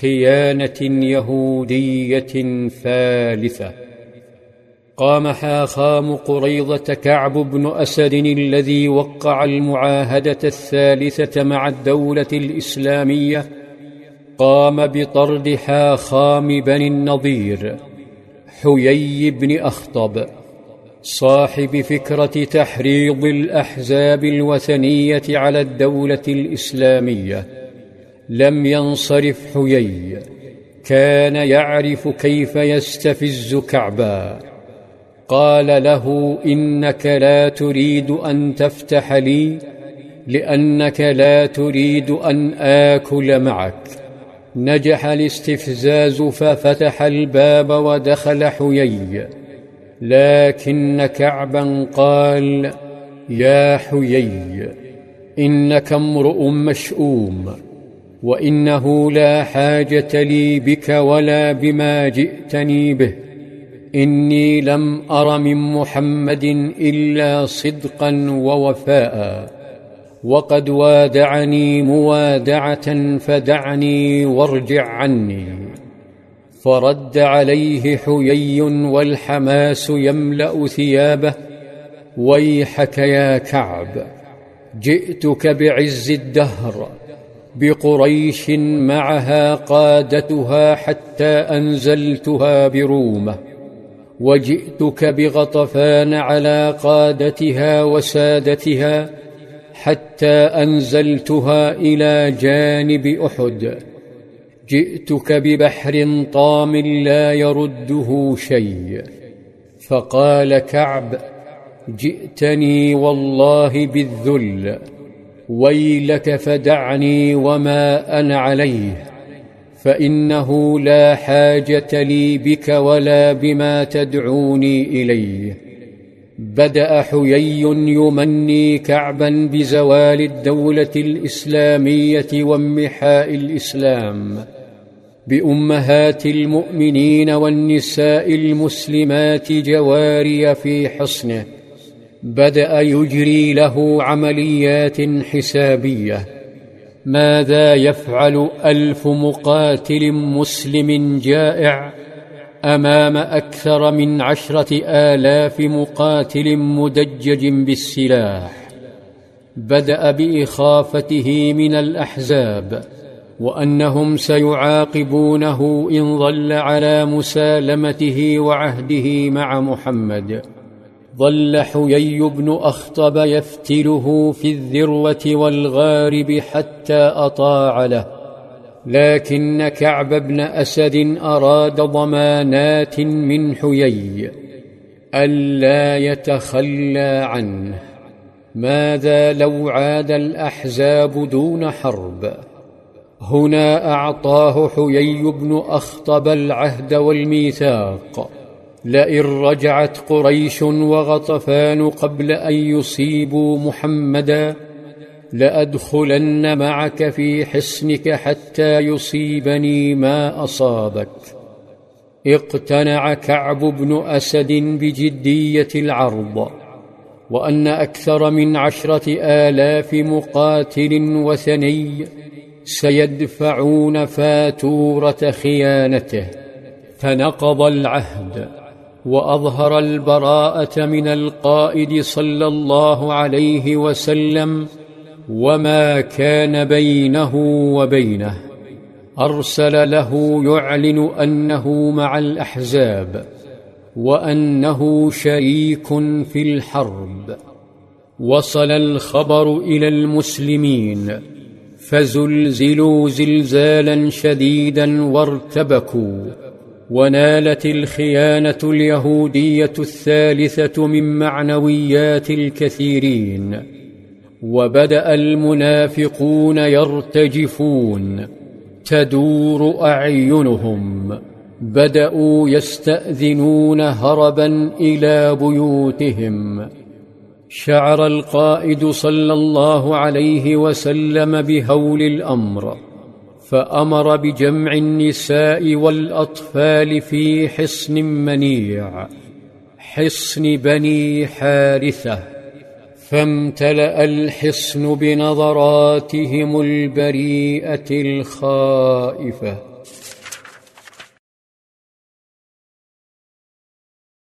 خيانة يهودية ثالثة. قام حاخام قريضه كعب بن أسد الذي وقع المعاهدة الثالثة مع الدولة الإسلامية. قام بطرد حاخام بن النضير حيي بن أخطب صاحب فكرة تحريض الأحزاب الوثنية على الدولة الإسلامية. لم ينصرف حيي. كان يعرف كيف يستفز كعبا. قال له إنك لا تريد أن تفتح لي لأنك لا تريد أن آكل معك. نجح الاستفزاز ففتح الباب ودخل حيي. لكن كعبا قال يا حيي إنك امرؤ مشؤوم. وإنه لا حاجة لي بك ولا بما جئتني به. إني لم أر من محمد إلا صدقا ووفاء. وقد وادعني موادعه فدعني وارجع عني. فرد عليه حيي والحماس يملأ ثيابه. ويحك يا كعب جئتك بعز الدهر. بقريش معها قادتها حتى أنزلتها برومة وجئتك بغطفان على قادتها وسادتها حتى أنزلتها إلى جانب أحد. جئتك ببحر طام لا يرده شيء. فقال كعب جئتني والله بالذل. ويلك فدعني وما أنا عليه فإنه لا حاجة لي بك ولا بما تدعوني إليه. بدأ حيي يمني كعبا بزوال الدولة الإسلامية وامحاء الإسلام. بأمهات المؤمنين والنساء المسلمات جواري في حصنه بدأ يجري له عمليات حسابية. ماذا يفعل ألف مقاتل مسلم جائع أمام أكثر من عشرة آلاف مقاتل مدجج بالسلاح؟ بدأ بإخافته من الأحزاب وأنهم سيعاقبونه إن ظل على مسالمته وعهده مع محمد. ظل حيي بن أخطب يفتله في الذروة والغارب حتى أطاع له. لكن كعب بن أسد أراد ضمانات من حيي ألا يتخلى عنه. ماذا لو عاد الأحزاب دون حرب؟ هنا أعطاه حيي بن أخطب العهد والميثاق. لئن رجعت قريش وغطفان قبل أن يصيبوا محمدا لأدخلن معك في حصنك حتى يصيبني ما أصابك. اقتنع كعب بن أسد بجدية العرض وأن أكثر من عشرة آلاف مقاتل وثني سيدفعون فاتورة خيانته فنقض العهد. وأظهر البراءة من القائد صلى الله عليه وسلم وما كان بينه وبينه. أرسل له يعلن أنه مع الأحزاب وأنه شريك في الحرب. وصل الخبر إلى المسلمين فزلزلوا زلزالا شديدا وارتبكوا. ونالت الخيانة اليهودية الثالثة من معنويات الكثيرين وبدأ المنافقون يرتجفون تدور أعينهم بدأوا يستأذنون هربا إلى بيوتهم. شعر القائد صلى الله عليه وسلم بهول الأمر. فأمر بجمع النساء والأطفال في حصن منيع حصن بني حارثة فامتلأ الحصن بنظراتهم البريئة الخائفة.